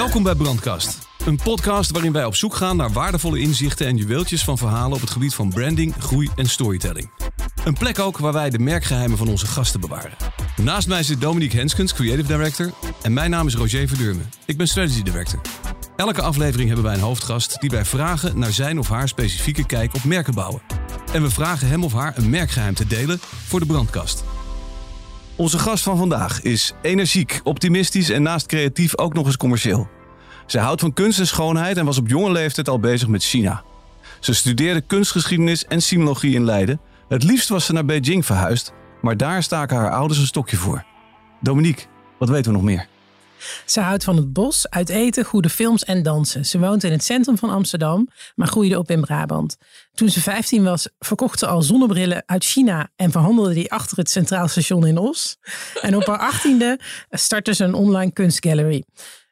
Welkom bij Brandkast. Een podcast waarin wij op zoek gaan naar waardevolle inzichten en juweeltjes van verhalen op het gebied van branding, groei en storytelling. Een plek ook waar wij de merkgeheimen van onze gasten bewaren. Naast mij zit Dominique Henskens, Creative Director. En mijn naam is Roger Verdurmen. Ik ben Strategy Director. Elke aflevering hebben wij een hoofdgast die wij vragen naar zijn of haar specifieke kijk op merken bouwen. En we vragen hem of haar een merkgeheim te delen voor de brandkast. Onze gast van vandaag is energiek, optimistisch en naast creatief ook nog eens commercieel. Ze houdt van kunst en schoonheid en was op jonge leeftijd al bezig met China. Ze studeerde kunstgeschiedenis en sinologie in Leiden. Het liefst was ze naar Beijing verhuisd, maar daar staken haar ouders een stokje voor. Dominique, wat weten we nog meer? Ze houdt van het bos, uit eten, goede films en dansen. Ze woont in het centrum van Amsterdam, maar groeide op in Brabant. Toen ze 15 was, verkocht ze al zonnebrillen uit China en verhandelde die achter het Centraal Station in Os. En op haar 18e startte ze een online kunstgallery.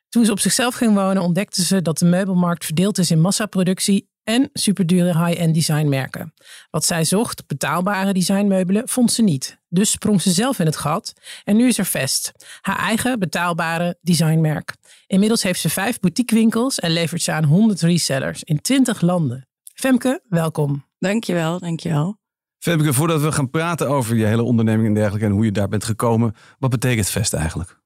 Toen ze op zichzelf ging wonen, ontdekte ze dat de meubelmarkt verdeeld is in massaproductie en superdure high-end designmerken. Wat zij zocht, betaalbare designmeubelen, vond ze niet. Dus sprong ze zelf in het gat en nu is er Vest, haar eigen betaalbare designmerk. Inmiddels heeft ze vijf boutiquewinkels en levert ze aan 100 resellers in 20 landen. Femke, welkom. Dankjewel, dankjewel. Femke, voordat we gaan praten over je hele onderneming en dergelijke en hoe je daar bent gekomen, wat betekent Vest eigenlijk?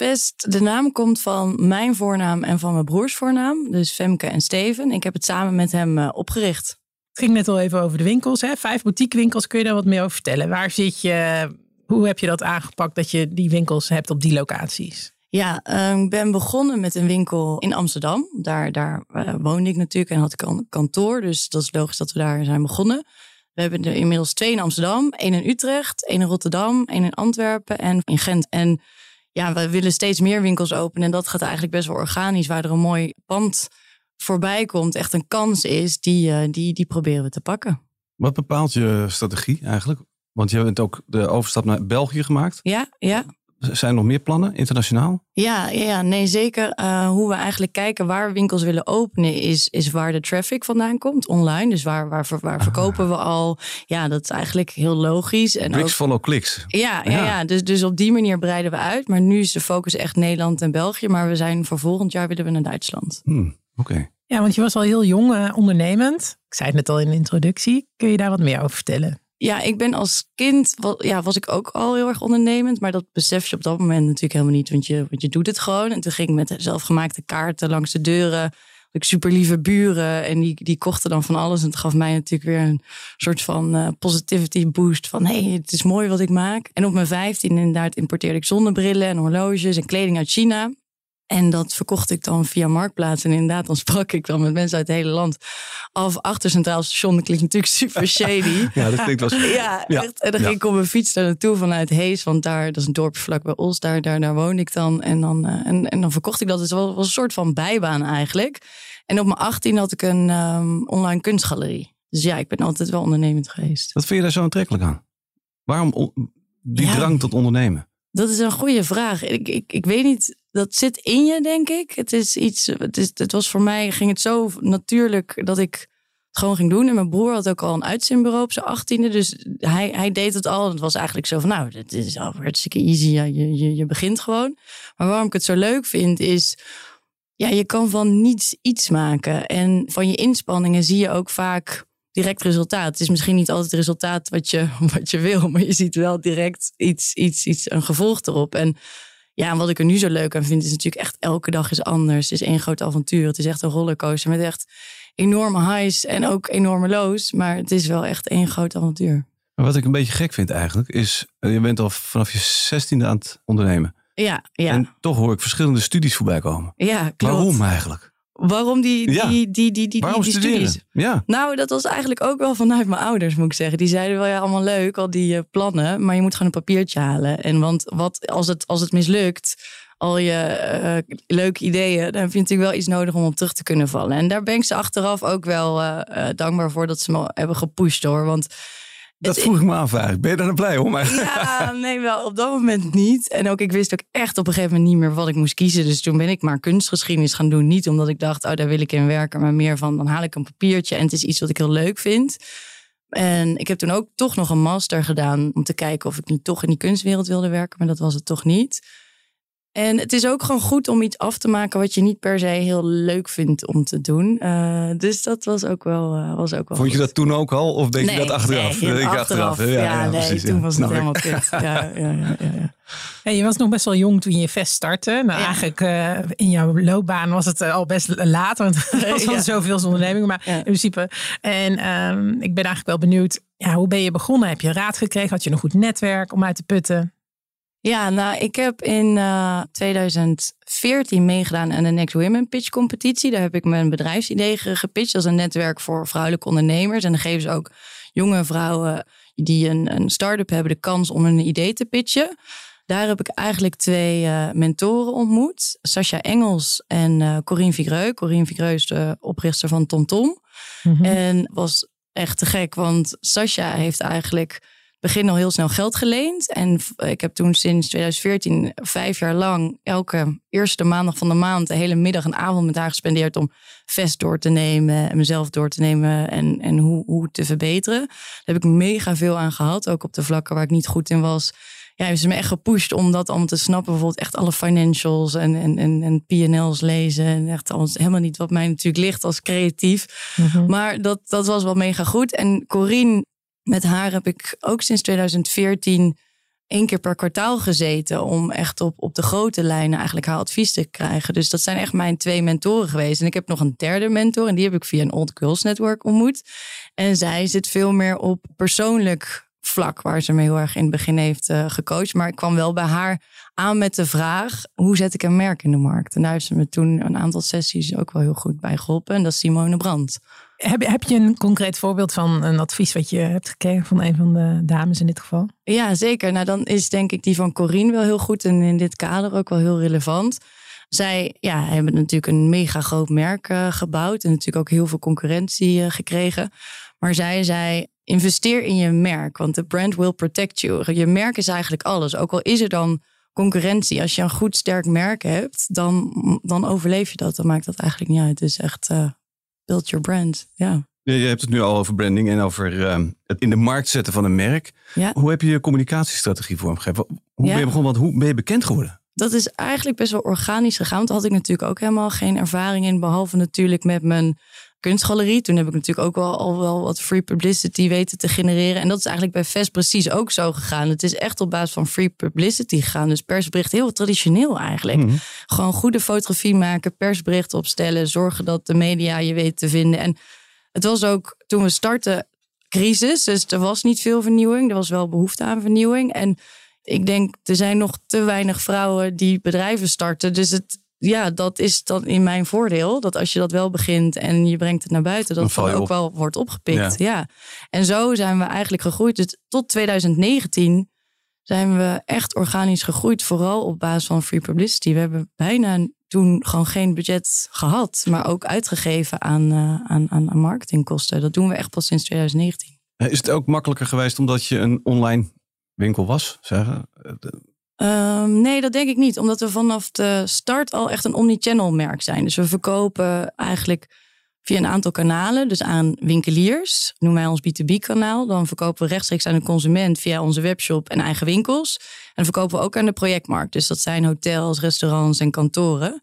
Vest, de naam komt van mijn voornaam en van mijn broers voornaam. Dus Femke en Steven. Ik heb het samen met hem uh, opgericht. Het ging net al even over de winkels. Hè? Vijf boutiquewinkels. Kun je daar wat meer over vertellen? Waar zit je? Hoe heb je dat aangepakt dat je die winkels hebt op die locaties? Ja, uh, ik ben begonnen met een winkel in Amsterdam. Daar, daar uh, woonde ik natuurlijk en had ik een kantoor. Dus dat is logisch dat we daar zijn begonnen. We hebben er inmiddels twee in Amsterdam, één in Utrecht, één in Rotterdam, één in Antwerpen en in Gent. En ja, we willen steeds meer winkels openen. En dat gaat eigenlijk best wel organisch, waar er een mooi pand voorbij komt, echt een kans is, die, uh, die, die proberen we te pakken. Wat bepaalt je strategie eigenlijk? Want je hebt ook de overstap naar België gemaakt. Ja, ja. Zijn er nog meer plannen internationaal? Ja, ja nee, zeker. Uh, hoe we eigenlijk kijken waar we winkels willen openen, is, is waar de traffic vandaan komt, online. Dus waar, waar, waar ah. verkopen we al? Ja, dat is eigenlijk heel logisch. En Bricks follow clicks. Ja, ja. ja, ja. Dus, dus op die manier breiden we uit. Maar nu is de focus echt Nederland en België. Maar we zijn voor volgend jaar willen we naar Duitsland. Hmm, Oké. Ja, want je was al heel jong uh, ondernemend. Ik zei het net al in de introductie. Kun je daar wat meer over vertellen? Ja, ik ben als kind, ja, was ik ook al heel erg ondernemend. Maar dat besef je op dat moment natuurlijk helemaal niet. Want je, want je doet het gewoon. En toen ging ik met zelfgemaakte kaarten langs de deuren. Ik super lieve buren. En die, die kochten dan van alles. En het gaf mij natuurlijk weer een soort van uh, positivity boost. Van hé, het is mooi wat ik maak. En op mijn vijftien inderdaad importeerde ik zonnebrillen en horloges en kleding uit China. En dat verkocht ik dan via Marktplaats. En inderdaad, dan sprak ik dan met mensen uit het hele land af. Achter Centraal Station, dat klinkt natuurlijk super shady. ja, dat klinkt wel Ja, echt. En dan ging ik op mijn fiets daar naartoe vanuit Hees. Want daar, dat is een dorp vlak bij Os, daar, daar, daar woon ik dan. En dan, uh, en, en dan verkocht ik dat. Dus het was, was een soort van bijbaan eigenlijk. En op mijn 18 had ik een um, online kunstgalerie. Dus ja, ik ben altijd wel ondernemend geweest. Wat vind je daar zo aantrekkelijk aan? Waarom die ja. drang tot ondernemen? Dat is een goede vraag. Ik, ik, ik weet niet, dat zit in je, denk ik. Het is iets, het, is, het was voor mij, ging het zo natuurlijk dat ik het gewoon ging doen. En mijn broer had ook al een uitzendbureau op zijn achttiende. Dus hij, hij deed het al. Het was eigenlijk zo van, nou, dit is al hartstikke easy. Je, je, je begint gewoon. Maar waarom ik het zo leuk vind, is... Ja, je kan van niets iets maken. En van je inspanningen zie je ook vaak direct resultaat. Het is misschien niet altijd het resultaat wat je, wat je wil, maar je ziet wel direct iets, iets, iets, een gevolg erop. En ja, en wat ik er nu zo leuk aan vind, is natuurlijk echt elke dag is anders. Het is één groot avontuur. Het is echt een rollercoaster met echt enorme highs en ook enorme lows. Maar het is wel echt één groot avontuur. wat ik een beetje gek vind eigenlijk, is eh, je bent al vanaf je zestiende aan het ondernemen. Ja, ja. En toch hoor ik verschillende studies voorbij komen. Ja, klopt. Waarom eigenlijk? Waarom die, die, die, die, die, die, Waarom die studies? Ja. Nou, dat was eigenlijk ook wel vanuit mijn ouders, moet ik zeggen. Die zeiden wel ja, allemaal leuk, al die uh, plannen, maar je moet gewoon een papiertje halen. En want wat als het, als het mislukt, al je uh, leuke ideeën, dan vind je natuurlijk wel iets nodig om op terug te kunnen vallen. En daar ben ik ze achteraf ook wel uh, dankbaar voor dat ze me hebben gepusht hoor. Want dat vroeg ik me af eigenlijk. Ben je daar dan blij om? Ja, nee, wel op dat moment niet. En ook ik wist ook echt op een gegeven moment niet meer wat ik moest kiezen. Dus toen ben ik maar kunstgeschiedenis gaan doen. Niet omdat ik dacht, oh, daar wil ik in werken. Maar meer van, dan haal ik een papiertje en het is iets wat ik heel leuk vind. En ik heb toen ook toch nog een master gedaan om te kijken of ik niet toch in die kunstwereld wilde werken. Maar dat was het toch niet. En het is ook gewoon goed om iets af te maken wat je niet per se heel leuk vindt om te doen. Uh, dus dat was ook wel, uh, was ook wel Vond je goed. dat toen ook al? Of denk nee, je dat achteraf? Nee, ik achteraf. Ja, ja, ja, nee, precies, toen was het helemaal kut. Ja, ja, ja, ja, Hey, je was nog best wel jong toen je vest startte. Nou, eigenlijk uh, in jouw loopbaan was het al best laat. Want er was al zoveel ondernemingen. Maar in principe. En um, ik ben eigenlijk wel benieuwd. Ja, hoe ben je begonnen? Heb je raad gekregen? Had je een goed netwerk om uit te putten? Ja, nou, ik heb in uh, 2014 meegedaan aan de Next Women Pitch Competitie. Daar heb ik mijn bedrijfsidee gepitcht. Dat is een netwerk voor vrouwelijke ondernemers. En dan geven ze ook jonge vrouwen die een, een start-up hebben de kans om een idee te pitchen. Daar heb ik eigenlijk twee uh, mentoren ontmoet. Sascha Engels en uh, Corine Vigreux. Corine Vigreux is de oprichter van TomTom. Tom. Mm -hmm. En was echt te gek, want Sascha heeft eigenlijk begin al heel snel geld geleend. En ik heb toen sinds 2014 vijf jaar lang elke eerste maandag van de maand de hele middag en avond met haar gespendeerd om vest door te nemen en mezelf door te nemen en, en hoe, hoe te verbeteren. Daar heb ik mega veel aan gehad, ook op de vlakken waar ik niet goed in was. Ja, heeft ze me echt gepusht om dat allemaal te snappen. Bijvoorbeeld echt alle financials en, en, en, en P&L's lezen. En echt alles helemaal niet wat mij natuurlijk ligt als creatief. Mm -hmm. Maar dat, dat was wel mega goed. En Corine met haar heb ik ook sinds 2014 één keer per kwartaal gezeten. Om echt op, op de grote lijnen eigenlijk haar advies te krijgen. Dus dat zijn echt mijn twee mentoren geweest. En ik heb nog een derde mentor. En die heb ik via een Old Girls Network ontmoet. En zij zit veel meer op persoonlijk vlak. Waar ze me heel erg in het begin heeft uh, gecoacht. Maar ik kwam wel bij haar aan met de vraag. Hoe zet ik een merk in de markt? En daar heeft ze me toen een aantal sessies ook wel heel goed bij geholpen. En dat is Simone Brandt. Heb, heb je een concreet voorbeeld van een advies wat je hebt gekregen van een van de dames in dit geval? Ja, zeker. Nou, dan is denk ik die van Corine wel heel goed en in dit kader ook wel heel relevant. Zij ja, hebben natuurlijk een mega groot merk uh, gebouwd en natuurlijk ook heel veel concurrentie uh, gekregen. Maar zij zei, investeer in je merk, want de brand will protect you. Je merk is eigenlijk alles. Ook al is er dan concurrentie. Als je een goed sterk merk hebt, dan, dan overleef je dat. Dan maakt dat eigenlijk niet uit. Dus echt... Uh, build your brand. Ja. Je hebt het nu al over branding en over uh, het in de markt zetten van een merk. Ja. Hoe heb je je communicatiestrategie vormgegeven? Hoe ja. ben je begonnen? Want hoe ben je bekend geworden? Dat is eigenlijk best wel organisch gegaan. Want daar had ik natuurlijk ook helemaal geen ervaring in. Behalve natuurlijk met mijn kunstgalerie. Toen heb ik natuurlijk ook wel, al wel wat free publicity weten te genereren. En dat is eigenlijk bij Vest precies ook zo gegaan. Het is echt op basis van free publicity gegaan. Dus persbericht heel traditioneel eigenlijk. Mhm. Mm. Gewoon goede fotografie maken, persbericht opstellen. Zorgen dat de media je weet te vinden. En het was ook toen we startten crisis. Dus er was niet veel vernieuwing. Er was wel behoefte aan vernieuwing. En ik denk, er zijn nog te weinig vrouwen die bedrijven starten. Dus het, ja, dat is dan in mijn voordeel. Dat als je dat wel begint en je brengt het naar buiten, dat Dan het ook op. wel wordt opgepikt. Ja. Ja. En zo zijn we eigenlijk gegroeid. Dus tot 2019 zijn we echt organisch gegroeid. Vooral op basis van free publicity. We hebben bijna toen gewoon geen budget gehad. Maar ook uitgegeven aan, uh, aan, aan, aan marketingkosten. Dat doen we echt pas sinds 2019. Is het ook makkelijker geweest omdat je een online winkel was? Zeggen? Um, nee, dat denk ik niet. Omdat we vanaf de start al echt een omnichannel merk zijn. Dus we verkopen eigenlijk via een aantal kanalen. Dus aan winkeliers, noemen wij ons B2B kanaal. Dan verkopen we rechtstreeks aan de consument via onze webshop en eigen winkels. En dan verkopen we ook aan de projectmarkt. Dus dat zijn hotels, restaurants en kantoren.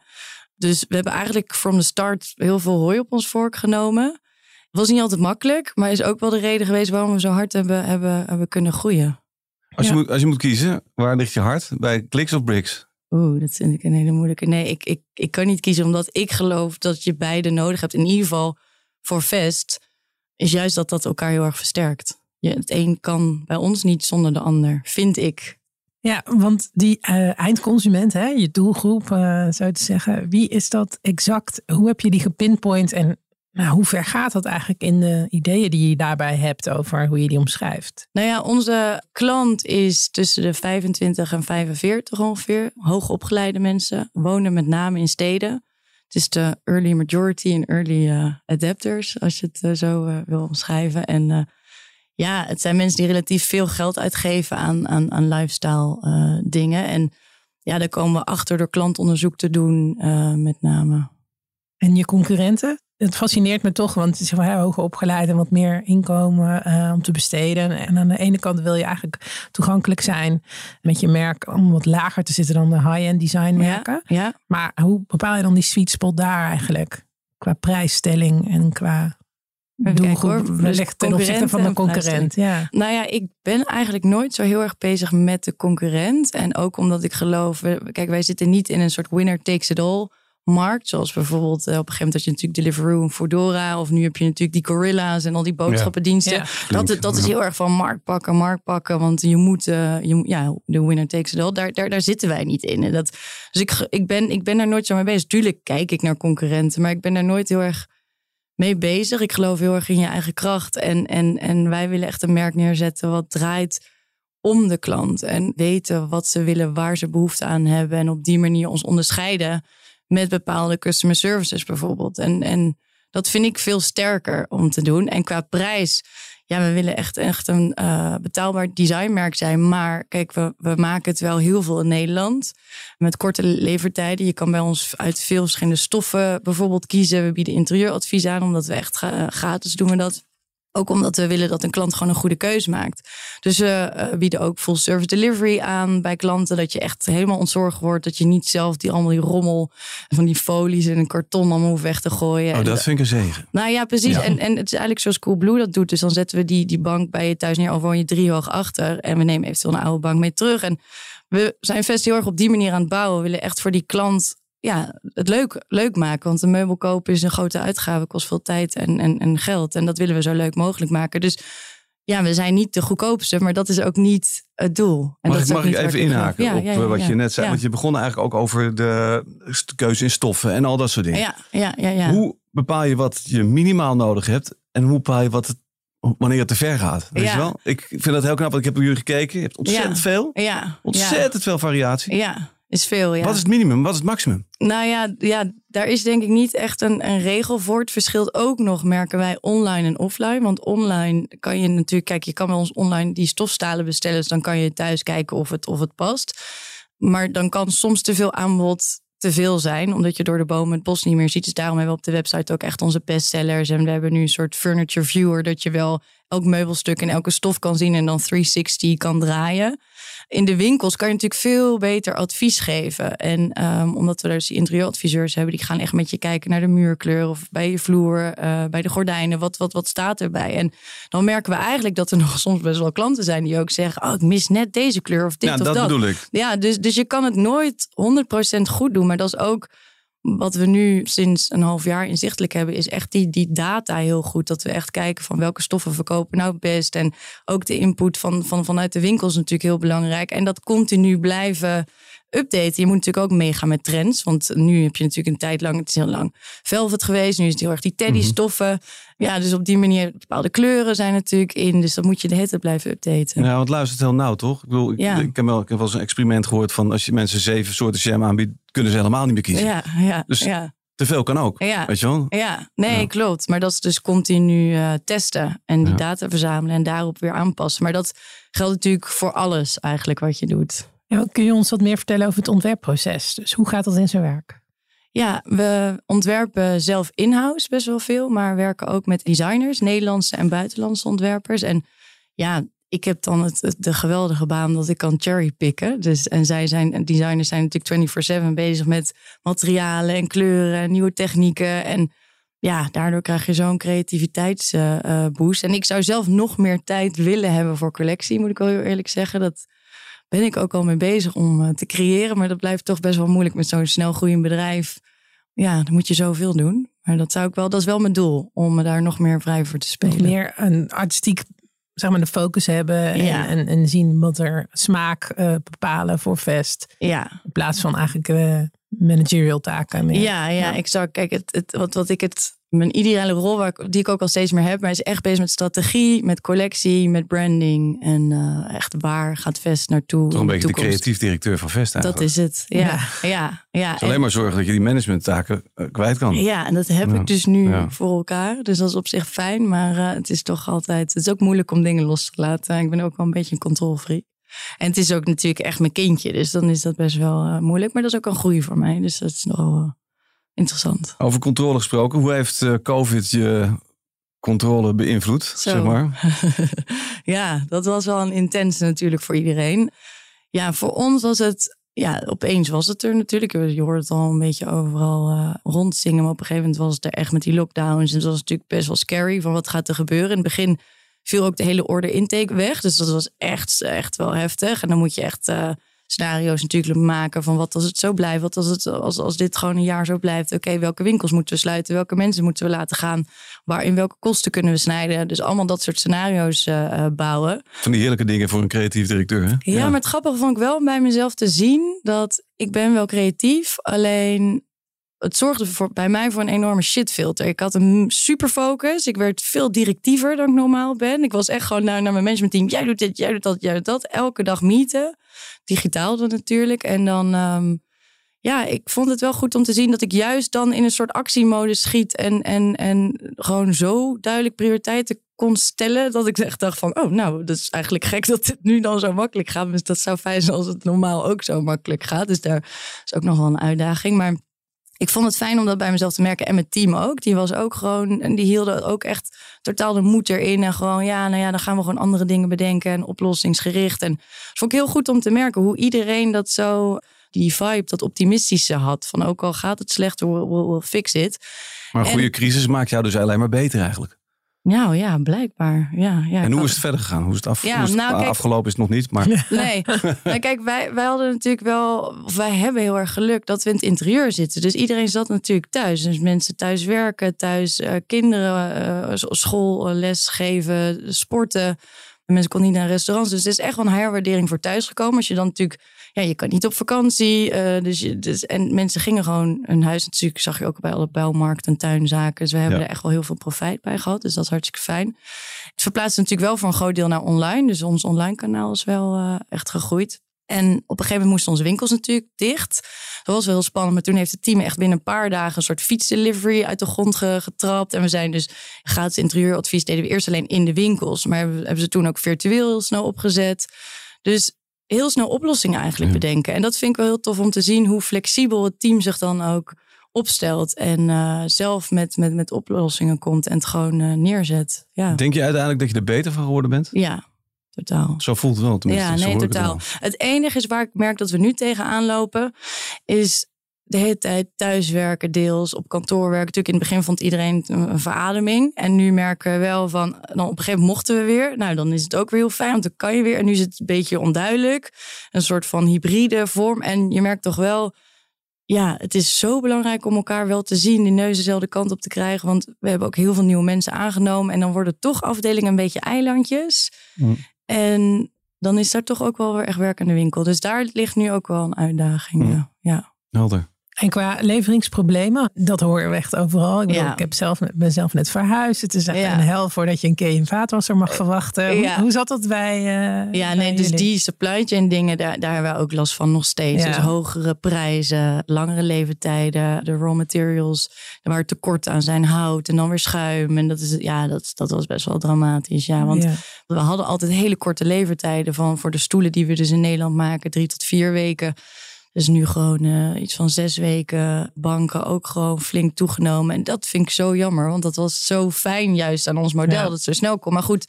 Dus we hebben eigenlijk from the start heel veel hooi op ons vork genomen. Het was niet altijd makkelijk, maar is ook wel de reden geweest waarom we zo hard hebben, hebben, hebben kunnen groeien. Als, Ja. je moet, als je moet kiezen, waar ligt je hart? Bij kliks of bricks? Oeh, dat vind ik een hele moeilijke. Nee, ik, ik, ik kan niet kiezen omdat ik geloof dat je beide nodig hebt. In ieder geval voor Vest is juist dat dat elkaar heel erg versterkt. Je, het een kan bij ons niet zonder de ander, vind ik. Ja, want die eh, eindconsument, hè, je doelgroep, eh, zou te zeggen, wie is dat exact? Hoe heb je die gepinpoint en nou, hoe ver gaat dat eigenlijk in de ideeën die je daarbij hebt over hoe je die omschrijft? Nou ja, onze klant is tussen de 25 en 45 ongeveer. Hoogopgeleide mensen, wonen met name in steden. Het is de early majority en early eh, adapters, als je het eh, zo eh, wil omschrijven. En ja, het zijn mensen die relatief veel geld uitgeven aan, aan, aan lifestyle dingen. En ja, daar komen we achter door klantonderzoek te doen, met name. En je concurrenten? Het fascineert me toch, want het is hoger opgeleid en wat meer inkomen uh, om te besteden. En aan de ene kant wil je eigenlijk toegankelijk zijn met je merk om wat lager te zitten dan de high-end designmerken. Ja, ja. Maar hoe bepaal je dan die sweet spot daar eigenlijk? Qua prijsstelling en qua doelgroep wellicht ten opzichte van de concurrent. Ja. Nou ja, ik ben eigenlijk nooit zo heel erg bezig met de concurrent. En ook omdat ik geloof, kijk, wij zitten niet in een soort winner takes it all markt. Zoals bijvoorbeeld eh, op een gegeven moment had je natuurlijk Deliveroo en Foodora. Of nu heb je natuurlijk die Gorilla's en al die boodschappendiensten. Ja. Dat, dat is heel erg van markt pakken, markt pakken. Want je moet, uh, je, ja, de winner takes it all. Daar, daar, daar zitten wij niet in. En dat, dus ik, ik, ben, ik ben daar nooit zo mee bezig. Tuurlijk kijk ik naar concurrenten. Maar ik ben daar nooit heel erg mee bezig. Ik geloof heel erg in je eigen kracht. En, en, en wij willen echt een merk neerzetten wat draait om de klant. En weten wat ze willen, waar ze behoefte aan hebben. En op die manier ons onderscheiden met bepaalde customer services bijvoorbeeld. En, en dat vind ik veel sterker om te doen. En qua prijs, ja, we willen echt, echt een uh, betaalbaar designmerk zijn. Maar kijk, we, we maken het wel heel veel in Nederland. Met korte levertijden. Je kan bij ons uit veel verschillende stoffen bijvoorbeeld kiezen. We bieden interieuradvies aan, omdat we echt gratis doen we dat. Ook omdat we willen dat een klant gewoon een goede keuze maakt. Dus we uh, bieden ook full service delivery aan bij klanten. Dat je echt helemaal ontzorgd wordt. Dat je niet zelf die allemaal die rommel van die folies in een karton allemaal hoeft weg te gooien. Oh, dat vind ik een zegen. Nou ja, precies. En, en het is eigenlijk zoals Coolblue dat doet. Dus dan zetten we die, die bank bij je thuis neer. Of woon je drie hoog achter. En we nemen eventueel een oude bank mee terug. En we zijn vast heel erg op die manier aan het bouwen. We willen echt voor die klant ja, het leuk, leuk maken. Want een meubel kopen is een grote uitgave, kost veel tijd en, en, en geld. En dat willen we zo leuk mogelijk maken. Dus ja, we zijn niet de goedkoopste, maar dat is ook niet het doel. En mag dat ik, mag ik even inhaken op eh, wat je net zei? Want je begon eigenlijk ook over de keuze in stoffen en al dat soort dingen. Ja, ja, ja, ja. Hoe bepaal je wat je minimaal nodig hebt en hoe bepaal je wat het wanneer het te ver gaat. Weet je wel? Ik vind dat heel knap, want ik heb bij jullie gekeken. Je hebt ontzettend veel. Ja. Ontzettend veel variatie. Ja. Is veel, ja. Wat is het minimum? Wat is het maximum? Nou ja, ja daar is denk ik niet echt een, een regel voor. Het verschilt ook nog, merken wij, online en offline. Want online kan je natuurlijk, kijk, je kan bij ons online die stofstalen bestellen. Dus dan kan je thuis kijken of het, of het past. Maar dan kan soms te veel aanbod te veel zijn, omdat je door de bomen het bos niet meer ziet. Dus daarom hebben we op de website ook echt onze bestsellers. En we hebben nu een soort furniture viewer, dat je wel elk meubelstuk en elke stof kan zien en dan 360 kan draaien. In de winkels kan je natuurlijk veel beter advies geven. En um, omdat we dus die interieuradviseurs hebben, die gaan echt met je kijken naar de muurkleur of bij je vloer, uh, bij de gordijnen. Wat, wat, wat staat erbij? En dan merken we eigenlijk dat er nog soms best wel klanten zijn die ook zeggen: Oh, ik mis net deze kleur of dit ja, of dat. dat bedoel ik. Ja, dus, dus je kan het nooit 100% goed doen. Maar dat is ook wat we nu sinds een half jaar inzichtelijk hebben, is echt die, die data heel goed. Dat we echt kijken van welke stoffen verkopen nou best. En ook de input van, van, vanuit de winkels natuurlijk heel belangrijk. En dat continu blijven updaten. Je moet natuurlijk ook meegaan met trends. Want nu heb je natuurlijk een tijd lang, het is heel lang velvet geweest. Nu is het heel erg die teddy mhm. stoffen. Ja, dus op die manier, bepaalde kleuren zijn natuurlijk in. Dus dan moet je de tijd blijven updaten. Ja, want luistert heel nauw, toch? Ik bedoel, ik, ja. ik, heb wel, ik heb wel eens een experiment gehoord van... als je mensen zeven soorten jam aanbiedt, kunnen ze helemaal niet meer kiezen. Ja, ja, dus ja. te veel kan ook, ja. weet je wel? Ja, nee, klopt. Maar dat is dus continu uh, testen en die data verzamelen en daarop weer aanpassen. Maar dat geldt natuurlijk voor alles eigenlijk wat je doet. Kun je ons wat meer vertellen over het ontwerpproces? Dus hoe gaat dat in zijn werk? Ja, we ontwerpen zelf in-house best wel veel, maar werken ook met designers, Nederlandse en buitenlandse ontwerpers. En ja, ik heb dan het, de geweldige baan dat ik kan cherrypicken. Dus, en zij zijn, designers zijn natuurlijk 24-7 bezig met materialen en kleuren en nieuwe technieken. En ja, daardoor krijg je zo'n creativiteitsboost. en ik zou zelf nog meer tijd willen hebben voor collectie, moet ik wel heel eerlijk zeggen. Dat ben ik ook al mee bezig om eh, te creëren. Maar dat blijft toch best wel moeilijk met zo'n snel groeiend bedrijf. Ja, dan moet je zoveel doen. Maar dat zou ik wel, dat is wel mijn doel, om me daar nog meer vrij voor te spelen. meer een artistiek, zeg maar, de focus hebben en, en, zien wat er smaak uh, bepalen voor vest. Ja. In plaats van eigenlijk uh, managerial taken. Meer. Ja, ja, ik zou, kijk, het, het, wat, wat ik het mijn ideale rol, waar ik, die ik ook al steeds meer heb, maar is echt bezig met strategie, met collectie, met branding. En uh, echt waar gaat Vest naartoe? Toch een beetje de creatief directeur van Vest eigenlijk. Dat is het, ja. ja. ja, Dus alleen maar zorgen dat je die managementtaken uh, kwijt kan. Ja, en dat heb ik dus nu voor elkaar. Dus dat is op zich fijn, maar uh, het is toch altijd, het is ook moeilijk om dingen los te laten. Ik ben ook wel een beetje een controlfreak. En het is ook natuurlijk echt mijn kindje, dus dan is dat best wel moeilijk. Maar dat is ook een groei voor mij, dus dat is nogal interessant. Over controle gesproken, hoe heeft uh, COVID je controle beïnvloed, Zo. zeg maar? ja, dat was wel een intense natuurlijk voor iedereen. Ja, voor ons was het ja, opeens was het er natuurlijk. Je hoorde het al een beetje overal uh, rondzingen. Maar op een gegeven moment was het er echt met die lockdowns. En het was natuurlijk best wel scary van wat gaat er gebeuren. In het begin viel ook de hele order intake weg. Dus dat was echt, echt wel heftig. En dan moet je echt uh, scenario's natuurlijk maken van wat als het zo blijft. Wat als, het, als, als dit gewoon een jaar zo blijft. Oké, okay, welke winkels moeten we sluiten? Welke mensen moeten we laten gaan? Waar, in welke kosten kunnen we snijden? Dus allemaal dat soort scenario's uh, bouwen. Van die heerlijke dingen voor een creatief directeur. Hè? Ja, ja, maar het grappige vond ik wel bij mezelf te zien dat ik ben wel creatief. Alleen het zorgde voor, bij mij voor een enorme shitfilter. Ik had een super focus. Ik werd veel directiever dan ik normaal ben. Ik was echt gewoon naar, naar mijn managementteam. Jij doet dit, jij doet dat, jij doet dat. Elke dag meeten. Digitaal dan natuurlijk. En dan, um, ja, ik vond het wel goed om te zien dat ik juist dan in een soort actiemodus schiet. En, en, en gewoon zo duidelijk prioriteiten kon stellen. Dat ik echt dacht van, oh nou, dat is eigenlijk gek dat het nu dan zo makkelijk gaat. Dus dat zou fijn zijn als het normaal ook zo makkelijk gaat. Dus daar is ook nog wel een uitdaging. Maar ik vond het fijn om dat bij mezelf te merken. En mijn team ook. Die was ook gewoon. En die hielden ook echt totaal de moed erin. En gewoon, ja, nou ja, dan gaan we gewoon andere dingen bedenken. En oplossingsgericht. En het vond ik heel goed om te merken hoe iedereen dat zo. Die vibe, dat optimistische had. Van ook al gaat het slecht, we'll, we'll, we'll fix it. Maar een goede en, crisis maakt jou dus alleen maar beter eigenlijk. Nou ja, blijkbaar. Ja, ja, en hoe is het verder gegaan? Hoe is het, af, ja, hoe is het nou, kijk, afgelopen? Is het nog niet, maar... Nee, nou, kijk, wij, wij hadden natuurlijk wel... Of wij hebben heel erg geluk dat we in het interieur zitten. Dus iedereen zat natuurlijk thuis. Dus mensen thuis werken, thuis uh, kinderen, uh, school, uh, les geven, sporten. Mensen konden niet naar restaurants. Dus het is echt wel een herwaardering voor thuis gekomen. Als je dan natuurlijk... Ja, je kan niet op vakantie. dus je, dus, en mensen gingen gewoon hun huis. Natuurlijk zag je ook bij alle bouwmarkten en tuinzaken. Dus we hebben ja. er echt wel heel veel profijt bij gehad. Dus dat is hartstikke fijn. Het verplaatst natuurlijk wel voor een groot deel naar online. Dus ons online kanaal is wel uh, echt gegroeid. En op een gegeven moment moesten onze winkels natuurlijk dicht. Dat was wel heel spannend. Maar toen heeft het team echt binnen een paar dagen een soort fietsdelivery uit de grond getrapt. En we zijn dus gratis interieuradvies deden we eerst alleen in de winkels. Maar hebben, hebben ze toen ook virtueel snel opgezet. Dus heel snel oplossingen eigenlijk ja. bedenken. En dat vind ik wel heel tof om te zien hoe flexibel het team zich dan ook opstelt. En uh, zelf met, met, met oplossingen komt en het gewoon uh, neerzet. Ja. Denk je uiteindelijk dat je er beter van geworden bent? Ja, totaal. Zo voelt het wel tenminste. Ja, nee, totaal. Het, het, enige is waar ik merk dat we nu tegenaan lopen, is de hele tijd thuiswerken, deels op kantoor werken. Natuurlijk in het begin vond iedereen een verademing. En nu merken we wel van, dan op een gegeven moment mochten we weer. Nou, dan is het ook weer heel fijn, want dan kan je weer. En nu is het een beetje onduidelijk. Een soort van hybride vorm. En je merkt toch wel, ja, het is zo belangrijk om elkaar wel te zien, die neus dezelfde kant op te krijgen. Want we hebben ook heel veel nieuwe mensen aangenomen. En dan worden toch afdelingen een beetje eilandjes. Mm. En dan is daar toch ook wel weer echt werk aan de winkel. Dus daar ligt nu ook wel een uitdaging. Mm. Ja. ja. Helder. En qua leveringsproblemen, dat horen we echt overal. Ik, bedoel, Ja. ik heb zelf, ben zelf net verhuisd. Het is echt Ja. een hel voordat je een keer een vaatwasser mag verwachten. Hoe, hoe zat dat bij eh, Ja, bij nee, dus die supply chain dingen, daar, daar hebben we ook last van nog steeds. Dus hogere prijzen, langere leeftijden, de raw materials waar tekort aan zijn, hout en dan weer schuim. En dat, is, ja, dat, dat was best wel dramatisch. Ja, want we hadden altijd hele korte levertijden van voor de stoelen die we dus in Nederland maken, drie tot vier weken. Dus nu gewoon eh, iets van zes weken. Banken ook gewoon flink toegenomen. En dat vind ik zo jammer. Want dat was zo fijn juist aan ons model. Ja. Dat het zo snel kon. Maar goed,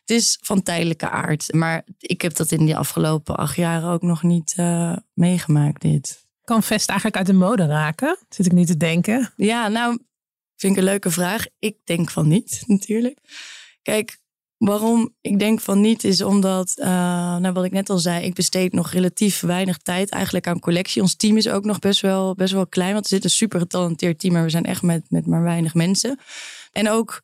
het is van tijdelijke aard. Maar ik heb dat in die afgelopen acht jaar ook nog niet eh, meegemaakt dit. Kan Vest eigenlijk uit de mode raken? Zit ik nu te denken. Ja, nou, vind ik een leuke vraag. Ik denk van niet, natuurlijk. Kijk, waarom ik denk van niet is omdat, eh, nou wat ik net al zei, ik besteed nog relatief weinig tijd eigenlijk aan collectie. Ons team is ook nog best wel, best wel klein, want er zit een super getalenteerd team, maar we zijn echt met, met maar weinig mensen. En ook,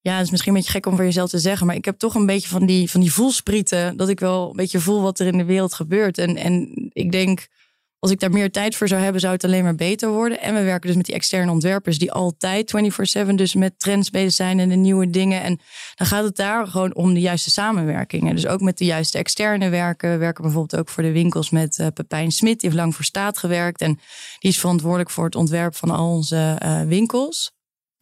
ja, het is misschien een beetje gek om voor jezelf te zeggen, maar ik heb toch een beetje van die, van die voelsprieten, dat ik wel een beetje voel wat er in de wereld gebeurt. En, en ik denk, als ik daar meer tijd voor zou hebben, zou het alleen maar beter worden. En we werken dus met die externe ontwerpers die altijd 24/7 dus met trends bezig zijn en de nieuwe dingen. En dan gaat het daar gewoon om de juiste samenwerkingen. Dus ook met de juiste externe werken. We werken bijvoorbeeld ook voor de winkels met eh, Pepijn Smit. Die heeft lang voor staat gewerkt. En die is verantwoordelijk voor het ontwerp van al onze eh, winkels.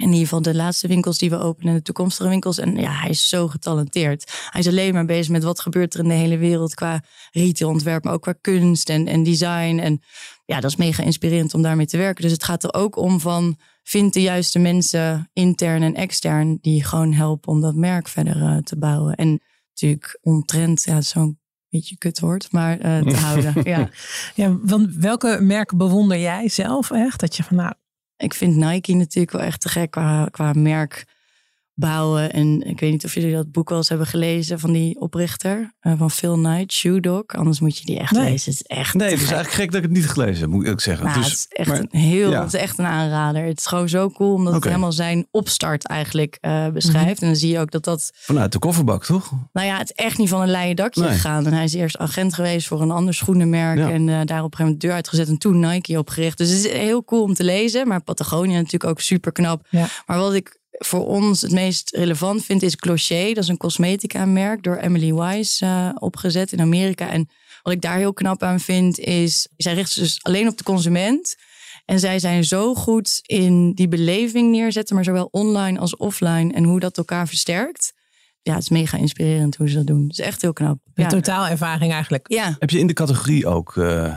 In ieder geval de laatste winkels die we openen, de toekomstige winkels. En ja, hij is zo getalenteerd. Hij is alleen maar bezig met wat gebeurt er in de hele wereld qua retailontwerp, maar ook qua kunst en, en design. En ja, dat is mega inspirerend om daarmee te werken. Dus het gaat er ook om van vind de juiste mensen, intern en extern, die gewoon helpen om dat merk verder uh, te bouwen. En natuurlijk omtrent, ja, zo'n beetje kut woord, maar uh, te houden. Ja. ja, want welke merken bewonder jij zelf echt? Dat je van nou. Ik vind Nike natuurlijk wel echt te gek qua, qua merk bouwen. En ik weet niet of jullie dat boek wel eens hebben gelezen van die oprichter uh, van Phil Knight, Shoe Dog. Anders moet je die echt nee. lezen. Het is echt nee, het is eigenlijk gek dat ik het niet gelezen heb, moet ik zeggen. Nou, dus, het is echt maar, een heel, ja. het is echt een aanrader. Het is gewoon zo cool omdat het helemaal zijn opstart eigenlijk uh, beschrijft. En dan zie je ook dat dat, Vanuit de kofferbak, toch? nou ja, het is echt niet van een leien dakje Nee. gegaan. En hij is eerst agent geweest voor een ander schoenenmerk Ja. en uh, daar op een gegeven moment de deur uitgezet en toen Nike opgericht. Dus het is heel cool om te lezen. Maar Patagonia natuurlijk ook super knap. Ja. Maar wat ik voor ons het meest relevant vind is Cloché. Dat is een cosmetica merk door Emily Wise uh, opgezet in Amerika. En wat ik daar heel knap aan vind is, zij richt zich dus alleen op de consument. En zij zijn zo goed in die beleving neerzetten, maar zowel online als offline en hoe dat elkaar versterkt. Ja, het is mega inspirerend hoe ze dat doen. Het is echt heel knap. De Ja, totaalervaring eigenlijk. ja. Heb je in de categorie ook uh,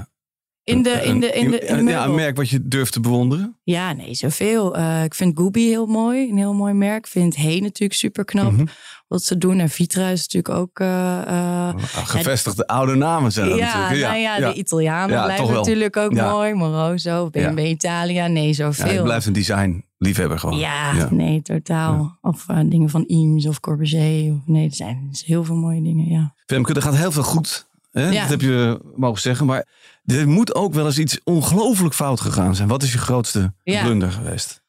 in de, in de, in de, in de ja, een merk wat je durft te bewonderen? Ja, nee, zoveel. Uh, ik vind Gooby heel mooi, een heel mooi merk. Ik vind Hey natuurlijk super knap Mhm. wat ze doen. En Vitra is natuurlijk ook... Uh, uh, Gevestigde oude namen zijn dat ja, natuurlijk. Ja, nou ja, ja. de Italianen blijven natuurlijk ook mooi. Moroso, BMW Italia. Nee, zoveel. Ja, je blijft een design liefhebber gewoon. Ja, nee, totaal. Of dingen van Eames of Corbusier. Of, nee, er zijn dus heel veel mooie dingen, ja. Femke, er gaat heel veel goed. Hè? Ja. Dat heb je mogen zeggen. Maar er moet ook wel eens iets ongelooflijk fout gegaan zijn. Wat is je grootste Ja. blunder geweest?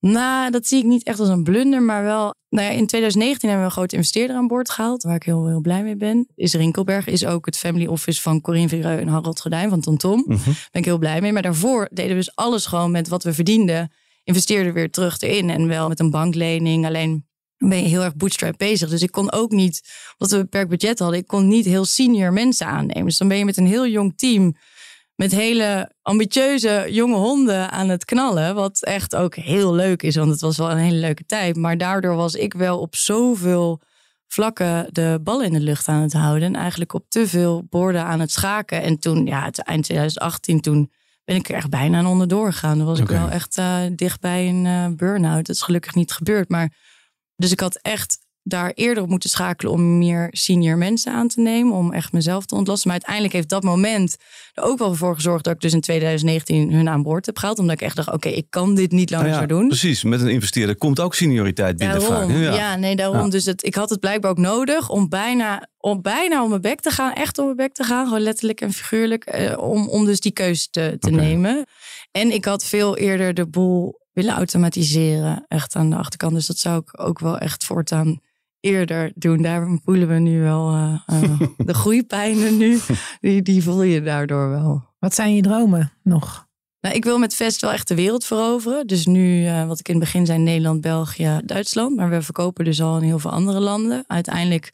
Nou, dat zie ik niet echt als een blunder, maar wel. Nou ja, in 2019 hebben we een grote investeerder aan boord gehaald, waar ik heel, heel blij mee ben. Is Rinkelberg, is ook het family office van Corinne Vireu en Harold Gordijn van TomTom. Mhm. Ben ik heel blij mee. Maar daarvoor deden we dus alles gewoon met wat we verdienden. Investeerden weer terug erin en wel met een banklening. Alleen ben je heel erg bootstrap bezig. Dus ik kon ook niet, omdat we een beperkt budget hadden, ik kon niet heel senior mensen aannemen. Dus dan ben je met een heel jong team met hele ambitieuze jonge honden aan het knallen. Wat echt ook heel leuk is, want het was wel een hele leuke tijd. Maar daardoor was ik wel op zoveel vlakken de bal in de lucht aan het houden. En eigenlijk op te veel borden aan het schaken. En toen, ja, het eind 2018, toen ben ik er echt bijna aan onderdoor gegaan. Dan was ik wel echt uh, dicht bij een uh, burn-out. Dat is gelukkig niet gebeurd. Maar dus ik had echt daar eerder op moeten schakelen om meer senior mensen aan te nemen. Om echt mezelf te ontlasten. Maar uiteindelijk heeft dat moment er ook wel voor gezorgd dat ik dus in 2019 hun aan boord heb gehaald. Omdat ik echt dacht, oké, ik kan dit niet langer Nou ja, zo doen. Precies, met een investeerder komt ook senioriteit binnen Daarom, hè? ja. nee, daarom. Ja. Dus het, ik had het blijkbaar ook nodig om bijna, om bijna om mijn bek te gaan. Echt om mijn bek te gaan, gewoon letterlijk en figuurlijk. eh, om, om dus die keuze te, te nemen. En ik had veel eerder de boel willen automatiseren. Echt aan de achterkant. Dus dat zou ik ook wel echt voortaan eerder doen. Daar voelen we nu wel eh, eh, de groeipijnen nu. Die, die voel je daardoor wel. Wat zijn je dromen nog? Nou, ik wil met Vest wel echt de wereld veroveren. Dus nu, uh, wat ik in het begin zei, Nederland, België, Duitsland. Maar we verkopen dus al in heel veel andere landen. Uiteindelijk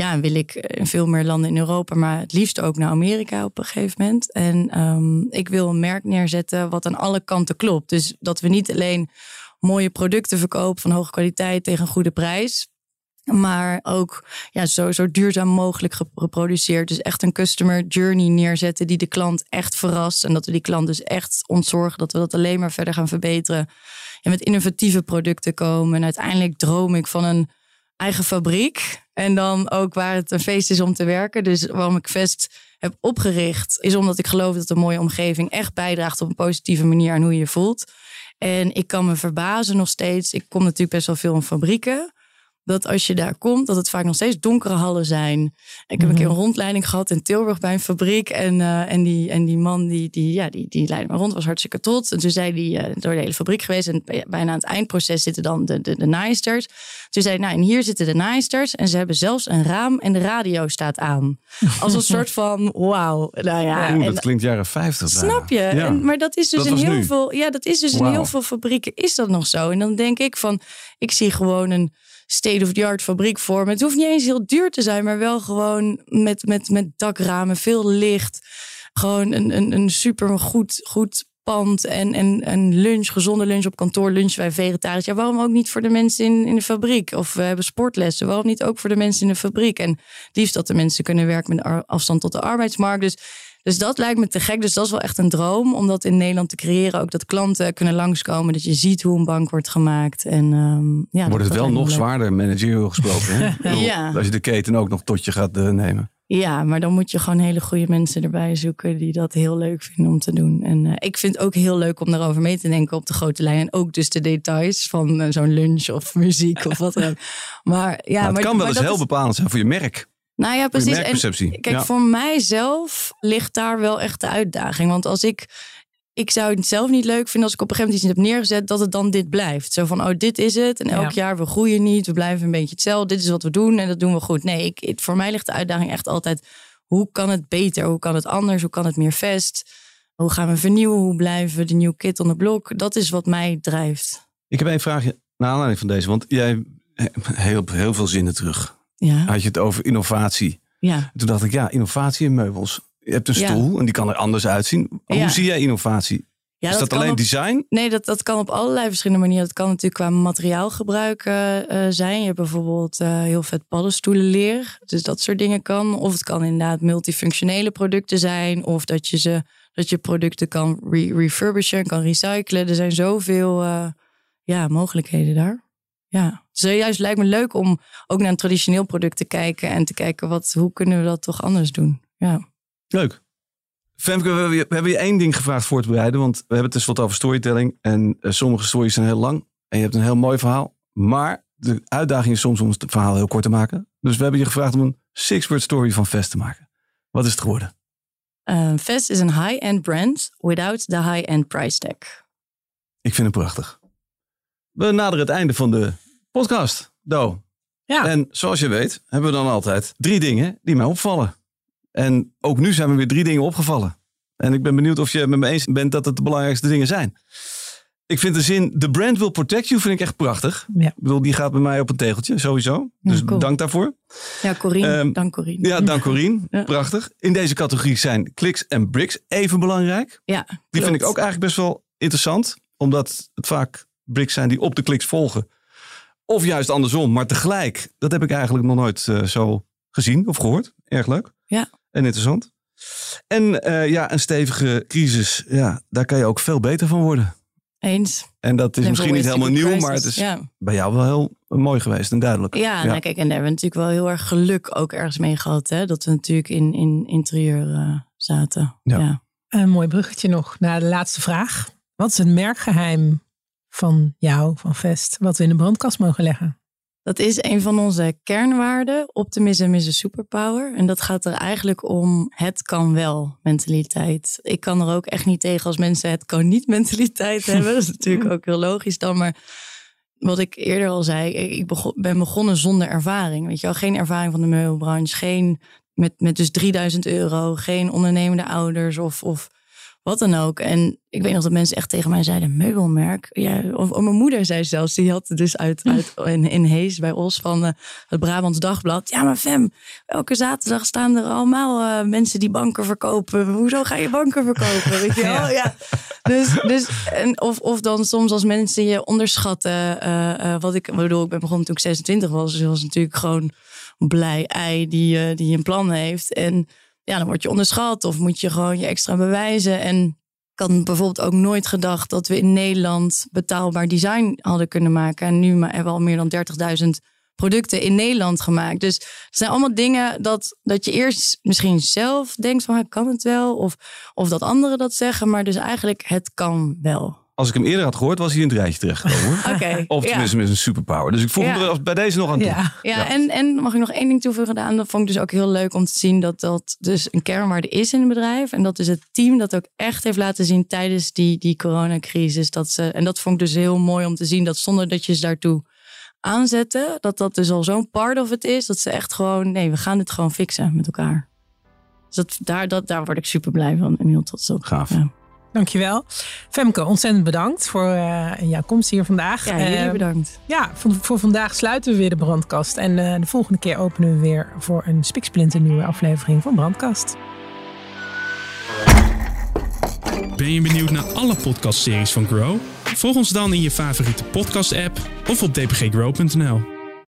ja, wil ik in veel meer landen in Europa, maar het liefst ook naar Amerika op een gegeven moment. En um, ik wil een merk neerzetten wat aan alle kanten klopt. Dus dat we niet alleen mooie producten verkopen van hoge kwaliteit tegen een goede prijs. Maar ook ja, zo, zo duurzaam mogelijk geproduceerd. Dus echt een customer journey neerzetten die de klant echt verrast. En dat we die klant dus echt ontzorgen. Dat we dat alleen maar verder gaan verbeteren. En met innovatieve producten komen. En uiteindelijk droom ik van een eigen fabriek. En dan ook waar het een feest is om te werken. Dus waarom ik Vest heb opgericht, is omdat ik geloof dat een mooie omgeving echt bijdraagt op een positieve manier aan hoe je je voelt. En ik kan me verbazen nog steeds. Ik kom natuurlijk best wel veel in fabrieken dat als je daar komt, dat het vaak nog steeds donkere hallen zijn. Ik heb een keer een rondleiding gehad in Tilburg bij een fabriek. En, uh, en, die, en die man die, die, ja, die, die leidde me rond, was hartstikke trots. En toen zei hij uh, door de hele fabriek geweest. En bijna aan het eindproces zitten dan de, de, de naaisters. Toen zei hij, nou en hier zitten de naaisters. En ze hebben zelfs een raam en de radio staat aan. Als een soort van, wauw. Nou ja, Oeh, en, dat klinkt jaren 50. Snap je? Ja. En, maar dat is dus Dat in heel nu. veel. Ja, dat is dus in heel veel fabrieken is dat nog zo. En dan denk ik van, ik zie gewoon een state-of-the-art fabriek voor. Het hoeft niet eens heel duur te zijn, maar wel gewoon met, met, met dakramen, veel licht. Gewoon een, een, een super goed, goed pand en, en, en lunch, gezonde lunch op kantoor, lunch wij vegetarisch. Ja, waarom ook niet voor de mensen in, in de fabriek? Of we hebben sportlessen, waarom niet ook voor de mensen in de fabriek? En liefst dat de mensen kunnen werken met afstand tot de arbeidsmarkt. Dus, dus dat lijkt me te gek. Dus dat is wel echt een droom om dat in Nederland te creëren. Ook dat klanten kunnen langskomen, dat je ziet hoe een bank wordt gemaakt. En, um, ja, Wordt het wel nog zwaarder, managerial gesproken. Hè? ja. Als je de keten ook nog tot je gaat uh, nemen. Ja, maar dan moet je gewoon hele goede mensen erbij zoeken die dat heel leuk vinden om te doen. En uh, ik vind het ook heel leuk om daarover mee te denken op de grote lijn. En ook dus de details van uh, zo'n lunch of muziek of wat dan ook. Maar ja, nou, het maar, kan wel eens heel is... bepalend zijn voor je merk. Nou ja, precies. En, kijk, ja. voor mijzelf ligt daar wel echt de uitdaging. Want als ik ik zou het zelf niet leuk vinden als ik op een gegeven moment iets heb neergezet, dat het dan dit blijft. Zo van, oh, dit is het. En elk ja. jaar, we groeien niet, we blijven een beetje hetzelfde. Dit is wat we doen en dat doen we goed. Nee, ik, het, voor mij ligt de uitdaging echt altijd, hoe kan het beter? Hoe kan het anders? Hoe kan het meer vest? Hoe gaan we vernieuwen? Hoe blijven we de nieuwe kit on the block? Dat is wat mij drijft. Ik heb een vraagje naar aanleiding van deze, want jij heel, heel veel zinnen terug. Ja. Had je het over innovatie. Ja. Toen dacht ik, ja, innovatie in meubels. Je hebt een stoel ja. en die kan er anders uitzien. Hoe zie jij innovatie? Is dat, alleen op- design? Nee, dat, dat kan op allerlei verschillende manieren. Dat kan natuurlijk qua materiaalgebruik eh, eh, zijn. Je hebt bijvoorbeeld eh, heel vet paddenstoelenleer. Dus dat soort dingen kan. Of het kan inderdaad multifunctionele producten zijn. Of dat je, ze, dat je producten kan re refurbishen, kan recyclen. Er zijn zoveel ja, mogelijkheden daar. Ja, dus juist lijkt me leuk om ook naar een traditioneel product te kijken. En te kijken, wat, hoe kunnen we dat toch anders doen? Ja. Leuk. Femke, we hebben, je, we hebben je één ding gevraagd voor te bereiden. Want we hebben het tenslotte over storytelling. En eh, sommige stories zijn heel lang. En je hebt een heel mooi verhaal. Maar de uitdaging is soms om het verhaal heel kort te maken. Dus we hebben je gevraagd om een six-word story van Vest te maken. Wat is het geworden? Uh, Vest is een high-end brand without the high-end price tag. Ik vind het prachtig. We naderen het einde van de podcast, Do. Ja. En zoals je weet, hebben we dan altijd drie dingen die mij opvallen. En ook nu zijn me weer drie dingen opgevallen. En ik ben benieuwd of je het met me eens bent dat het de belangrijkste dingen zijn. Ik vind de zin, the brand will protect you, vind ik echt prachtig. Ja. Ik bedoel, die gaat bij mij op een tegeltje, sowieso. Ja, Dus cool. dank daarvoor. Ja, Corine. Ehm, dank Corine. Ja, dank Corine. Ja. Prachtig. In deze categorie zijn kliks en bricks even belangrijk. Ja, Die vind ik ook eigenlijk best wel interessant. Omdat het vaak bricks zijn die op de kliks volgen. Of juist andersom. Maar tegelijk, dat heb ik eigenlijk nog nooit eh, zo gezien of gehoord. Erg leuk. Ja. En interessant. En eh, ja, een stevige crisis. Ja, daar kan je ook veel beter van worden. Eens. En dat is Never misschien niet helemaal nieuw. Maar het is Ja, bij jou wel heel mooi geweest en duidelijk. ja, Nou, kijk, en daar hebben we natuurlijk wel heel erg geluk ook ergens mee gehad. Hè? Dat we natuurlijk in, in interieur eh, zaten. Ja. Ja. Een mooi bruggetje nog naar de laatste vraag. Wat is het merkgeheim van jou, van Vest, wat we in de brandkast mogen leggen? Dat is een van onze kernwaarden. Optimism is een superpower. En dat gaat er eigenlijk om het kan wel mentaliteit. Ik kan er ook echt niet tegen als mensen het kan niet mentaliteit hebben. Dat is natuurlijk ook heel logisch dan. Maar wat ik eerder al zei, ik begon, ben begonnen zonder ervaring. Weet je wel, geen ervaring van de meubelbranche. Geen met, met dus 3000 euro. Geen ondernemende ouders of, of wat dan ook. En ik weet nog dat mensen echt tegen mij zeiden: meubelmerk. Ja, of, of mijn moeder zei zelfs, die had dus uit, uit in, in Hees bij Os van eh, het Brabants Dagblad. Ja, maar Fem, elke zaterdag staan er allemaal eh, mensen die banken verkopen. Hoezo ga je banken verkopen? Weet je wel? Ja. Ja. Dus, dus en of, of dan soms als mensen je onderschatten. eh, wat ik bedoel, ik ben begonnen toen ik 26 was. Dus was natuurlijk gewoon blij ei die, die een plan heeft. En ja, dan word je onderschat of moet je gewoon je extra bewijzen. En ik had bijvoorbeeld ook nooit gedacht dat we in Nederland betaalbaar design hadden kunnen maken. En nu hebben we al meer dan 30.000 producten in Nederland gemaakt. Dus het zijn allemaal dingen dat, dat je eerst misschien zelf denkt van, kan het wel? Of, of dat anderen dat zeggen, maar dus eigenlijk het kan wel. Als ik hem eerder had gehoord, was hij in het rijtje terechtgekomen. Oké. ja. Optimisme is een superpower. Dus ik voeg Ja. hem er bij deze nog aan toe. Ja. Ja, Ja. En, en mag ik nog één ding toevoegen? Daan? Dat vond ik dus ook heel leuk om te zien dat dat dus een kernwaarde is in het bedrijf. En dat is het team dat ook echt heeft laten zien tijdens die, die coronacrisis. Dat ze, en dat vond ik dus heel mooi om te zien dat zonder dat je ze daartoe aanzetten, dat dat dus al zo'n part of het is. Dat ze echt gewoon, nee, we gaan dit gewoon fixen met elkaar. Dus dat, daar, dat, daar word ik super blij van en heel trots op. Gaaf. Ja, Dankjewel. Femke, ontzettend bedankt voor eh, jouw komst hier vandaag. ja jullie Eh, bedankt. Ja, voor, voor vandaag sluiten we weer de brandkast. En eh, de volgende keer openen we weer voor een spiksplinter nieuwe aflevering van Brandkast. Ben je benieuwd naar alle podcastseries van Grow? Volg ons dan in je favoriete podcast-app of op dpggrow.nl.